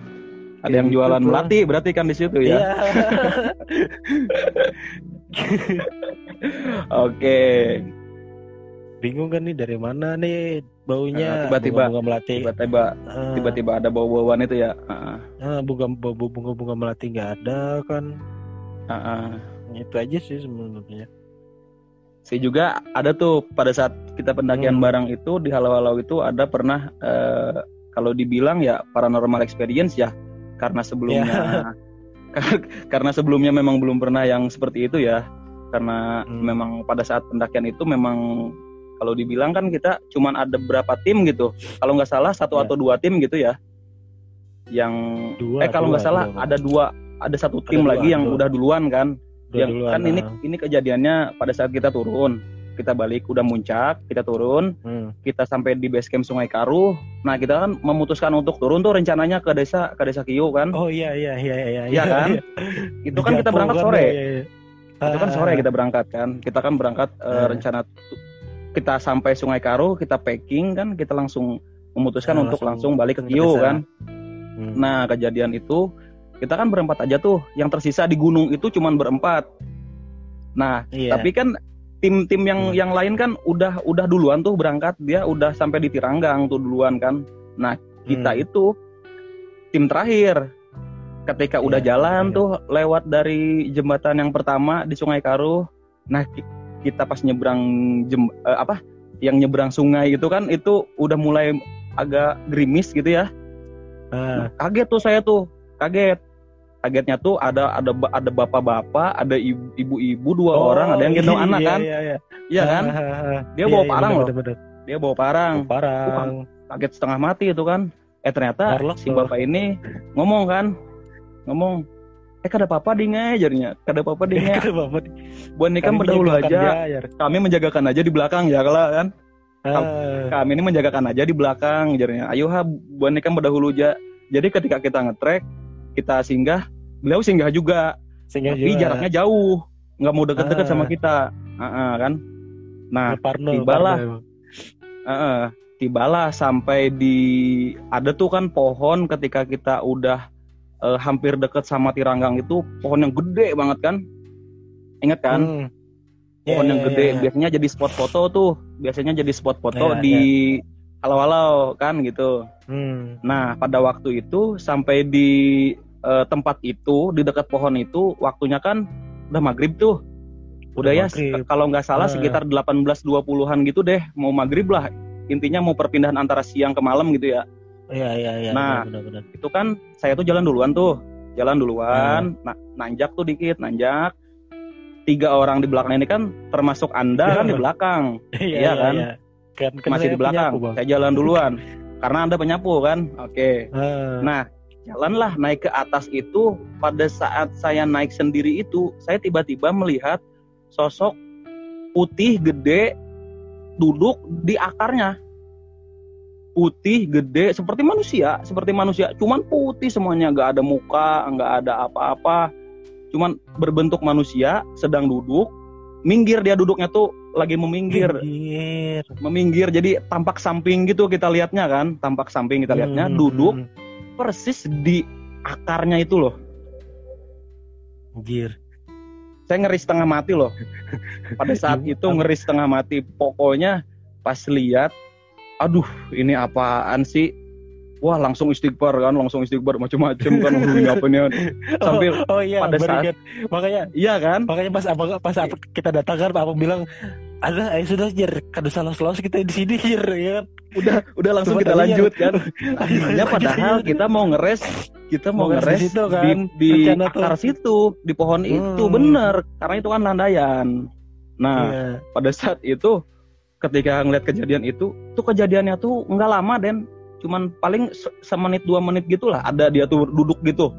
ada yang gitu jualan melati berarti kan di situ ya Iya. oke Bingung kan nih dari mana nih baunya Eh, tiba-tiba- bunga melati. tiba-tiba Eh, tiba-tiba ada bau-bauan itu ya Heeh, eh, bunga bunga bunga melati nggak ada kan. heeh. Itu aja sih sebenarnya. saya juga ada tuh pada saat kita pendakian Hmm. bareng itu di halau-halau itu ada pernah eh, kalau dibilang ya paranormal experience ya karena sebelumnya Ya. karena sebelumnya memang belum pernah yang seperti itu ya karena Hmm. memang pada saat pendakian itu memang kalau dibilang kan kita cuman ada berapa tim gitu kalau nggak salah satu Ya. atau dua tim gitu ya yang Dua. eh kalau nggak dua, salah dua, ada dua ada satu Ada tim dua, lagi yang dua. udah duluan kan Dua yang duluan, kan ini ah. ini kejadiannya pada saat kita turun kita balik udah muncak kita turun Hmm. kita sampai di base camp Sungai Karuh nah kita kan memutuskan untuk turun tuh rencananya ke desa ke desa Kiyu kan Oh iya iya iya iya. Iya kan? itu kan kita berangkat Japung sore kan, iya, iya. itu kan Ah, sore kita berangkat kan kita kan berangkat Ah. rencana kita sampai Sungai Karuh kita packing kan kita langsung memutuskan Ah, untuk langsung langsung balik ke desa. kan Hmm. Nah kejadian itu kita kan berempat aja tuh, yang tersisa di gunung itu cuman berempat. Nah Iya. tapi kan tim-tim yang Hmm. yang lain kan udah udah duluan tuh berangkat, dia udah sampai di Tiranggang tuh duluan kan. Nah kita Hmm. itu tim terakhir. Ketika udah Iya, jalan terakhir. tuh lewat dari jembatan yang pertama di Sungai Karuh, nah kita pas nyebrang jem, eh, apa yang nyebrang sungai itu kan itu udah mulai agak gerimis gitu ya. Ah, kaget tuh saya tuh kaget kagetnya tuh ada ada ada bapak-bapak ada ibu- ibu-ibu dua oh, orang ada yang gendong iya, anak kan Iya iya. iya kan. Dia Iya, bawa iya, parang bener, loh. bener, bener. dia bawa parang parang. kaget setengah mati itu kan eh ternyata Warlock si bapak ini ngomong kan ngomong eh kada apa-apa di ngejarnya kada apa-apa di nge Kenapa, Bang? buat nikah menyediakan aja. kami menjagakan aja di belakang ya kalau kan? Ah, kami ini menjagakan aja di belakang jarnya. Ayo ha buat nikah berdahulu aja. Jadi ketika kita ngetrek kita singgah beliau singgah juga. Sehingga tapi juga. jaraknya jauh. Nggak mau deket-deket Ah. sama kita. Heeh, kan? Nah Parno, tibalah. Parno emang. heeh, tibalah sampai di ada tuh kan pohon ketika kita udah eh, hampir deket sama Tiranggang itu pohon yang gede banget kan ingat kan Hmm. pohon Iya, yang iya, gede iya. biasanya jadi spot foto tuh biasanya jadi spot foto Iya, di halau-halau kan gitu Hmm. Nah, pada waktu itu sampai di eh, tempat itu di dekat pohon itu waktunya kan udah maghrib tuh. Udah, Udah ya kalau nggak salah Ah. sekitar 18-20-an gitu deh mau maghrib lah. Intinya mau perpindahan antara siang ke malam gitu ya. Iya iya iya. Nah. benar benar. Itu kan saya tuh jalan duluan tuh. Jalan duluan, Ah. na- nanjak tuh dikit, nanjak. Tiga orang di belakang ini kan termasuk Anda kan di belakang. Iya kan? Kan, kan Masih di belakang. penyapu, Bang. Saya jalan duluan. Karena Anda penyapu kan. Oke. Ah, Nah, jalanlah naik ke atas itu. Pada saat saya naik sendiri itu, saya tiba-tiba melihat sosok putih gede duduk di akarnya. Putih gede seperti manusia, seperti manusia. Cuman putih semuanya, nggak ada muka, nggak ada apa-apa. Cuman berbentuk manusia, sedang duduk. Minggir dia duduknya tuh lagi meminggir Pinggir. meminggir jadi tampak samping gitu kita lihatnya kan tampak samping kita lihatnya Hmm, duduk persis di akarnya itu loh Anjir. saya ngeri setengah mati loh pada saat itu ngeri setengah mati pokoknya pas lihat aduh ini apaan sih? Wah langsung istighfar kan langsung istighfar macam-macam kan ini apa nih Sambil oh, oh iya pada saat- makanya iya kan? makanya pas apa pas apa kita datang kan apa bilang ada ayo sudah jer kada salah selalu kita di sini jer ya kan? Udah udah langsung Coba kita lanjut kan? Akhirnya padahal kita mau ngeres kita mau Mau ngeres di situ di, kan, di tuh. akar situ di pohon itu. Hmm. bener karena itu kan landaian nah Iya. pada saat itu ketika ngeliat kejadian itu tuh kejadiannya tuh nggak lama den. Cuman paling se- semenit dua menit gitulah ada dia tuh duduk gitu.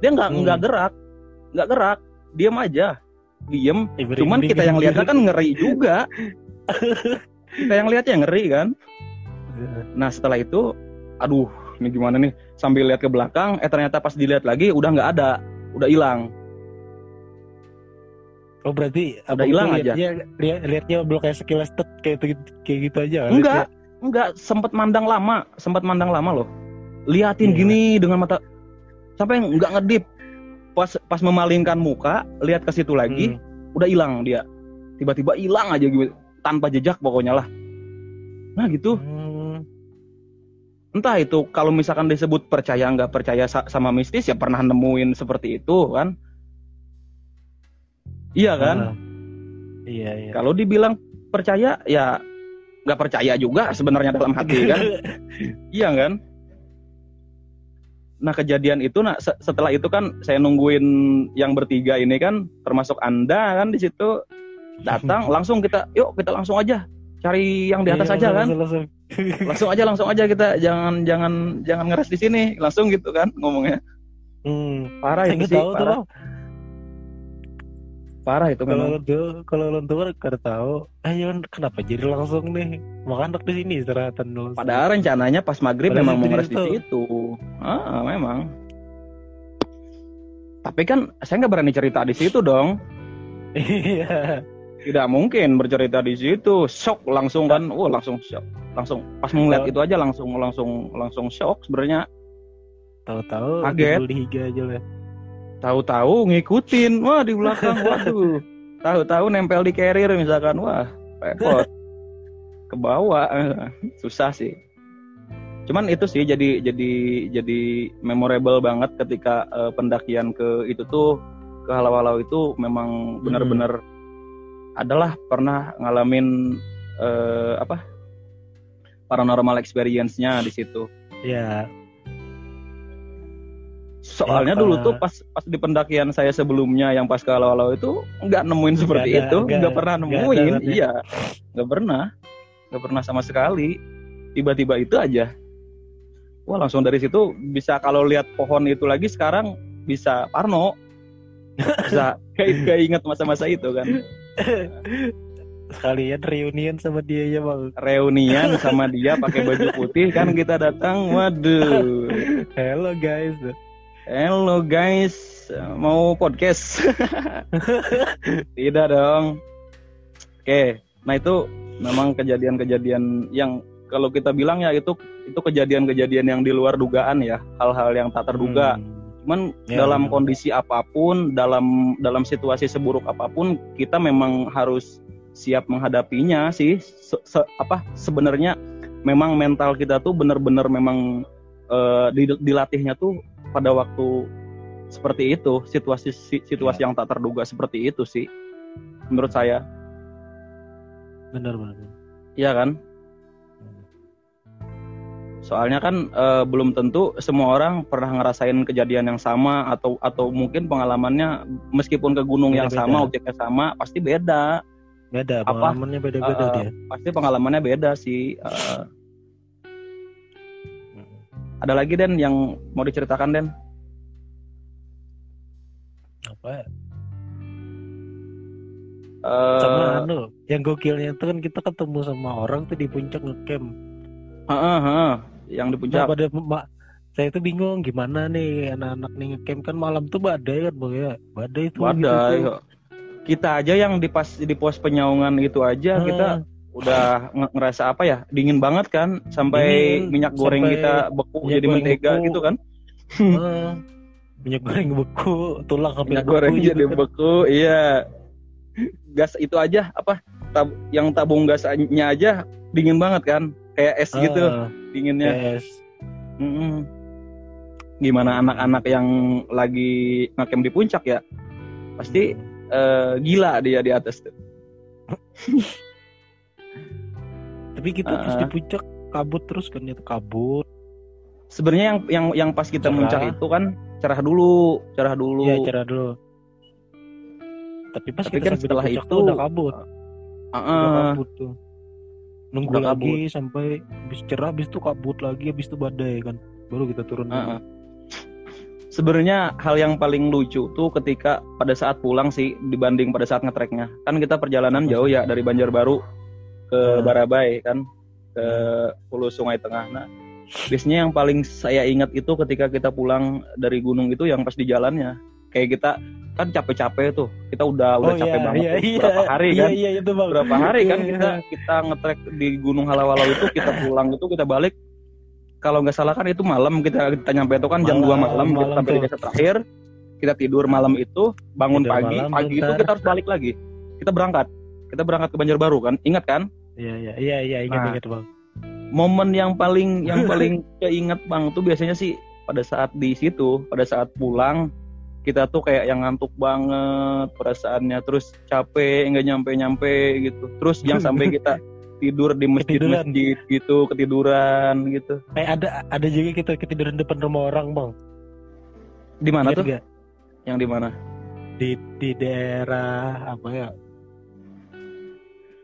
Dia nggak Hmm. nggak gerak nggak gerak diam aja diem. Cuman kita yang lihatnya kan ngeri juga. Kita yang lihatnya ngeri kan? Nah setelah itu aduh ini gimana nih? Sambil lihat ke belakang eh ternyata pas dilihat lagi udah nggak ada udah hilang Oh berarti Udah hilang aja. liatnya, lihat lihatnya belum kayak sekilas tet kayak gitu, kayak gitu aja. enggak enggak sempet mandang lama sempet mandang lama loh liatin Iya. gini dengan mata sampai nggak ngedip pas pas memalingkan muka lihat ke situ lagi Hmm. udah hilang dia tiba-tiba hilang aja gitu tanpa jejak pokoknya lah nah gitu Hmm. entah itu kalau misalkan disebut percaya nggak percaya sa- sama mistis ya pernah nemuin seperti itu kan iya kan Ah. Iya iya. kalau dibilang percaya ya nggak percaya juga sebenarnya dalam hati kan iya kan nah kejadian itu nah se- setelah itu kan saya nungguin yang bertiga ini kan termasuk anda kan di situ datang langsung kita yuk kita langsung aja cari yang di atas Iya, aja kan langsung, langsung. langsung aja langsung aja kita jangan jangan jangan ngeres di sini langsung gitu kan ngomongnya Hmm. parah nggak sih tahu parah, bang. Parah itu Kalau memang lo kalau lo tuh kada tahu, ayo kenapa jadi langsung nih makan di sini istirahatan langsung. padahal rencananya pas maghrib Padahal memang mau ngeres di situ. ah memang tapi kan saya nggak berani cerita di situ dong Iya. tidak mungkin bercerita di situ shock langsung kan wah langsung shock langsung pas melihat Tahu. itu aja langsung langsung langsung shock sebenarnya Tahu-tahu Kaget. di higa aja lah. Tahu-tahu ngikutin. Wah di belakang. Waduh. Tahu-tahu nempel di carrier misalkan. Wah repot. Ke bawah. Susah sih. Cuman itu sih jadi jadi jadi memorable banget ketika eh, pendakian ke itu tuh ke halau-halau itu memang benar-benar adalah pernah ngalamin eh, apa? Paranormal experience-nya di situ. Ya, Soalnya Ya, dulu tuh pas pas di pendakian saya sebelumnya yang pas kalau itu nggak nemuin seperti ada, itu, nggak- pernah nemuin, ada, kan, ya? iya, nggak pernah, nggak pernah sama sekali. Tiba-tiba itu aja, wah langsung dari situ bisa kalau lihat pohon itu lagi sekarang bisa parno, bisa kayak kayak ingat masa-masa itu kan, sekalian reunian sama dia ya bang. reunian sama dia pakai baju putih kan kita datang, waduh, Hello guys. Hello guys, mau podcast? Tidak dong. Oke, nah itu memang kejadian-kejadian yang kalau kita bilang ya itu itu kejadian-kejadian yang di luar dugaan ya, hal-hal yang tak terduga. Hmm. Cuman Ya, dalam benar. kondisi apa pun, dalam dalam situasi seburuk apa pun, kita memang harus siap menghadapinya sih. Se- se- apa sebenarnya memang mental kita tuh benar-benar memang di- dilatihnya tuh pada waktu seperti itu, situasi si- situasi yang tak terduga seperti itu sih. Menurut saya, Benar benar. iya kan? Soalnya kan eh, belum tentu semua orang pernah ngerasain kejadian yang sama atau atau mungkin pengalamannya meskipun ke gunung yang Beda-beda. sama, objeknya sama, pasti beda. Beda, pengalamannya beda-beda Eh, dia. Pasti pengalamannya beda sih. Eh, ada lagi Den yang mau diceritakan Den? Apa? ya? Eh, Sama anu, yang gokilnya itu kan kita ketemu sama orang tuh di puncak ngecamp. heeh, heeh, yang di Nah, puncak. pada ma- saya tuh bingung gimana nih anak-anak nih ngecamp kan malam tuh badai kan bang ya badai tuh Badai. gitu tuh. Kita aja yang di pas di pos penyaungan itu aja Ah, kita udah nge- ngerasa apa ya dingin banget kan sampai Dingin, minyak goreng sampai kita beku jadi goreng mentega beku. gitu kan minyak goreng beku tulang minyak beku goreng gitu jadi kan. beku iya gas itu aja apa tab- yang tabung gasnya aja dingin banget kan kayak es gitu Ah, dinginnya yes. Mm-mm. gimana anak-anak yang lagi ngecamp di puncak ya pasti eh, gila dia di atas tuh tapi kita terus Ah. di puncak kabut terus kan itu kabut sebenarnya yang yang yang pas kita Cerah. muncak itu kan cerah dulu cerah dulu iya cerah dulu tapi pas Tapi kita kan setelah puncak itu, udah kabut Ah, udah ah. kabut tuh nunggu Udah lagi sampai habis cerah habis itu kabut lagi habis itu badai kan baru kita turun Heeh. Sebenarnya hal yang paling lucu tuh ketika pada saat pulang sih dibanding pada saat ngetreknya. Kan kita perjalanan jauh ya dari Banjarbaru ke. Barabai kan ke hulu Sungai Tengah. Nah, biasanya yang paling saya ingat itu ketika kita pulang dari gunung itu yang pas di jalannya. Kayak kita kan capek-capek tuh. Kita udah udah capek banget iya, iya, berapa hari iya, kan? iya itu bang Berapa hari kan Iya, kita kita ngetrek di Gunung Halawalau itu kita pulang itu kita balik kalau nggak salah kan itu malam kita kita nyampe itu kan jam 2 Malam, malam, kita malam sampai di desa terakhir kita tidur malam itu bangun Tidur pagi malam, pagi itu bentar. kita harus balik lagi kita berangkat kita berangkat ke Banjarbaru kan ingat kan iya iya iya iya ingat Nah. ingat bang. Momen yang paling yang paling keinget bang tuh biasanya sih pada saat di situ pada saat pulang kita tuh kayak yang ngantuk banget perasaannya terus capek nggak nyampe nyampe gitu. Terus yang sampai kita tidur di masjid-masjid gitu ketiduran gitu. Eh ada ada juga kita ketiduran depan rumah orang bang. Di mana tuh? nggak? yang di mana? Di di daerah apa ya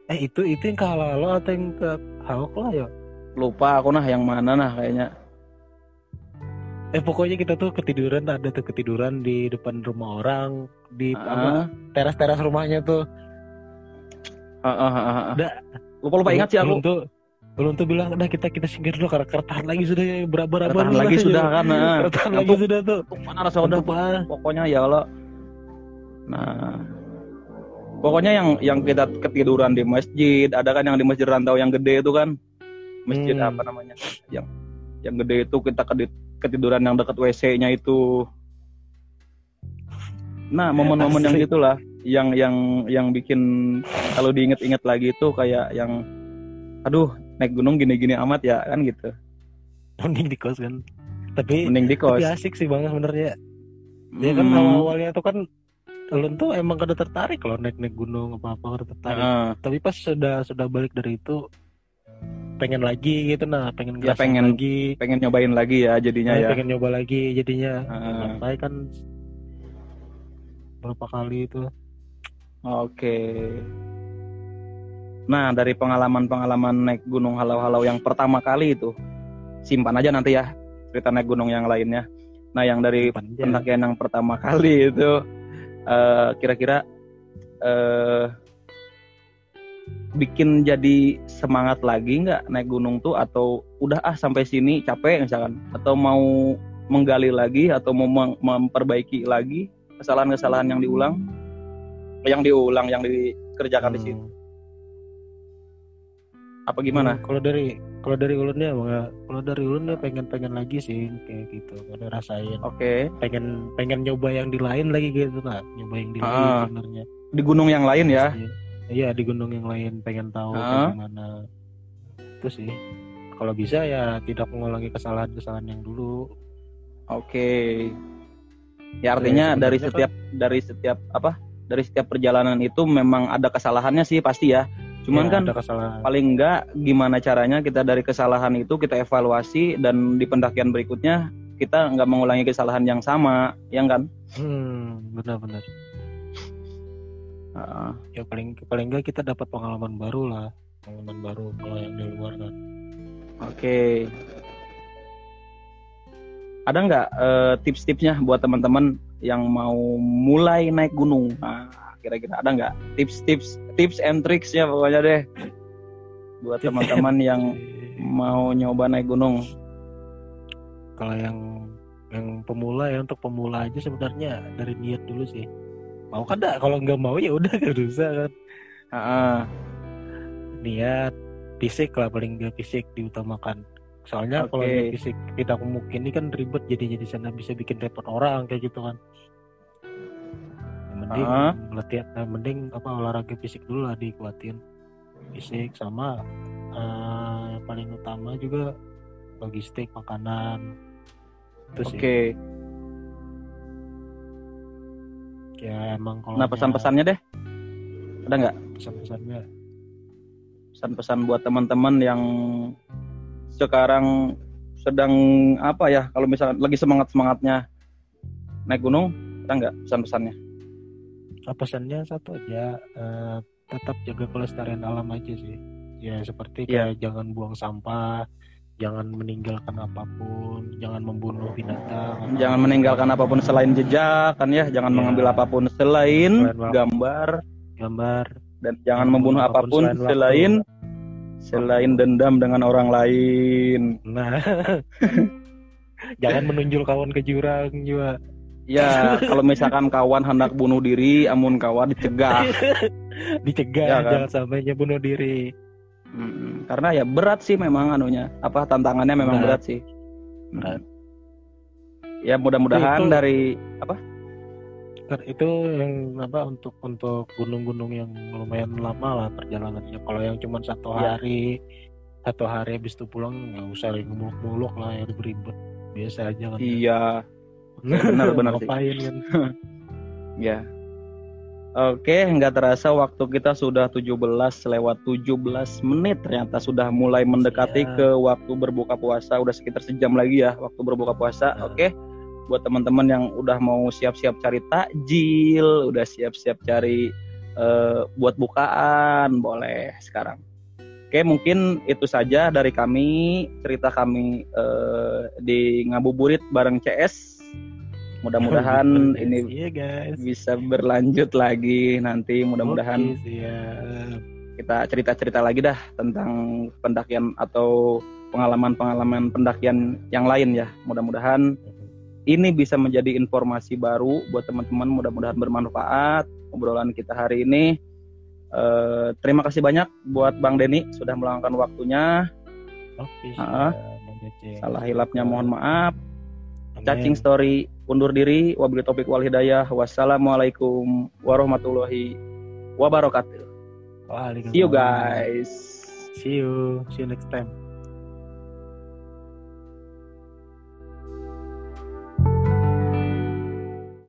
eh itu itu yang ke Halalo atau yang ke lah ya? Lupa aku nah yang mana nah kayaknya. Eh pokoknya kita tuh ketiduran ada tuh ketiduran di depan rumah orang di apa Ah, teras teras rumahnya tuh. Ah, ah, ah, ah. Udah. lupa lupa ingat sih aku. Tuh Ulun tuh bilang udah kita kita singgir dulu karena kertahan lagi sudah ya berapa berapa lagi sudah kan nah. kertahan lagi sudah tuh. mana rasa udah? Pokoknya ya Allah. Nah pokoknya yang yang kita ketiduran di masjid ada kan yang di masjid rantau yang gede itu kan? Masjid Hmm. apa namanya? Yang yang gede itu kita ketiduran yang dekat WC-nya itu. Nah momen-momen yang Asli. gitulah yang yang yang bikin kalau diinget-inget lagi itu kayak yang aduh naik gunung gini-gini amat ya kan gitu. Mending di kos kan. Tapi mending di kos. tapi asik sih bang sebenarnya. Ya kan Hmm. awal awalnya tuh kan Ulun tuh emang kada tertarik kalau naik naik gunung apa apa kada tertarik Heeh. tapi pas sudah sudah balik dari itu pengen lagi gitu nah pengen Ya, pengen lagi pengen nyobain lagi ya jadinya Nah, ya pengen nyoba lagi jadinya Heeh. sampai kan berapa kali itu Oke. Nah, dari pengalaman-pengalaman naik gunung halau-halau yang pertama kali itu, simpan aja nanti ya cerita naik gunung yang lainnya. Nah, yang dari pendakian yang pertama kali itu, eh, kira-kira eh, bikin jadi semangat lagi nggak naik gunung tuh, atau udah ah sampai sini capek misalkan, atau mau menggali lagi, atau mau mem- memperbaiki lagi kesalahan-kesalahan yang diulang, yang diulang, yang dikerjakan di situ? Hmm. apa gimana? Hmm, kalau dari kalau dari ulunnya bang kalau dari ulunnya pengen pengen lagi sih kayak gitu ada rasain Oke, pengen pengen nyoba yang di lain lagi gitu kak nyoba yang di lain Ah. sebenarnya di gunung yang lain ya. Iya. iya di gunung yang lain pengen tahu Ah. bagaimana itu sih kalau bisa ya tidak mengulangi kesalahan-kesalahan yang dulu Oke. Ya artinya sebenarnya dari kan- setiap dari setiap apa? Dari setiap perjalanan itu memang ada kesalahannya sih pasti ya. Cuman Ya, kan ada kesalahan paling enggak gimana caranya kita dari kesalahan itu kita evaluasi dan di pendakian berikutnya kita nggak mengulangi kesalahan yang sama, ya kan? hmm benar-benar Heeh. ya paling paling enggak kita dapat pengalaman baru lah pengalaman baru kalau yang di luar kan Oke. Ada nggak eh, tips-tipsnya buat teman-teman yang mau mulai naik gunung? Nah, kira-kira. Ada nggak tips-tips, tips and tricks ya pokoknya deh? Buat teman-teman yang mau nyoba naik gunung. kalau yang yang pemula ya untuk pemula aja sebenarnya. Dari niat dulu sih. Mau kan dah kalau nggak mau ya udah gak usah kan. Heeh. niat fisik lah paling nggak fisik diutamakan. Soalnya kalau Oke. niat fisik tidak mungkin ini kan ribet jadi jadi sana. Bisa bikin repot orang kayak gitu kan Mending Ah. latihan eh, mending apa olahraga fisik dulu lah dikuatin fisik sama yang paling utama juga logistik makanan itu sih Oke. ya emang kalau Nah pesan-pesannya deh, ada nggak pesan-pesannya pesan-pesan buat teman-teman yang sekarang sedang apa ya? Kalau misalnya lagi semangat-semangatnya naik gunung, ada nggak pesan-pesannya? Pesannya satu aja eh, tetap jaga kelestarian alam aja sih. Ya seperti Iya. kayak jangan buang sampah jangan meninggalkan apa pun jangan membunuh binatang Jangan meninggalkan apa pun selain jejak kan ya, jangan Iya. mengambil apa pun selain gambar. Gambar. Dan jangan membunuh apa pun selain waktu. selain selain dendam dengan orang lain. nah. Jangan menunjuk kawan ke jurang juga Ya, kalau misalkan kawan hendak bunuh diri, amun kawan dicegah. dicegah Ya kan? jangan sampainya bunuh diri Mm, karena ya berat sih memang anunya, apa tantangannya memang berat, Berat. sih. Berat. Ya mudah-mudahan Itu- dari Kan itu yang apa untuk untuk gunung-gunung yang lumayan lama lah perjalanannya kalau yang cuma satu Iya. hari satu hari habis itu pulang nggak usah muluk-muluk lah yang beribet biasa aja kan iya benar, benar sih. kan Ya. Oke, nggak terasa waktu kita sudah 17 lewat 17 menit ternyata sudah mulai mendekati Siap. ke waktu berbuka puasa. Udah sekitar sejam lagi ya waktu berbuka puasa. Nah. Oke. Buat teman-teman yang udah mau siap-siap cari takjil, udah siap-siap cari eh, buat bukaan, boleh sekarang. Oke, mungkin itu saja dari kami cerita kami eh, di ngabuburit bareng CS. Mudah-mudahan ini iya guys. bisa berlanjut lagi nanti. Mudah-mudahan siap. kita cerita-cerita lagi dah tentang pendakian atau pengalaman-pengalaman pendakian yang lain ya. Mudah-mudahan ini bisa menjadi informasi baru buat teman-teman. Mudah-mudahan bermanfaat obrolan kita hari ini. Eh, terima kasih banyak buat Bang Denny sudah meluangkan waktunya. Oke, Bang Cece. salah hilapnya mohon maaf. Cacing story undur diri wabillahi taufiq wal hidayah wassalamualaikum warahmatullahi wabarakatuh Waalaikumsalam. see you guys See you. See you next time.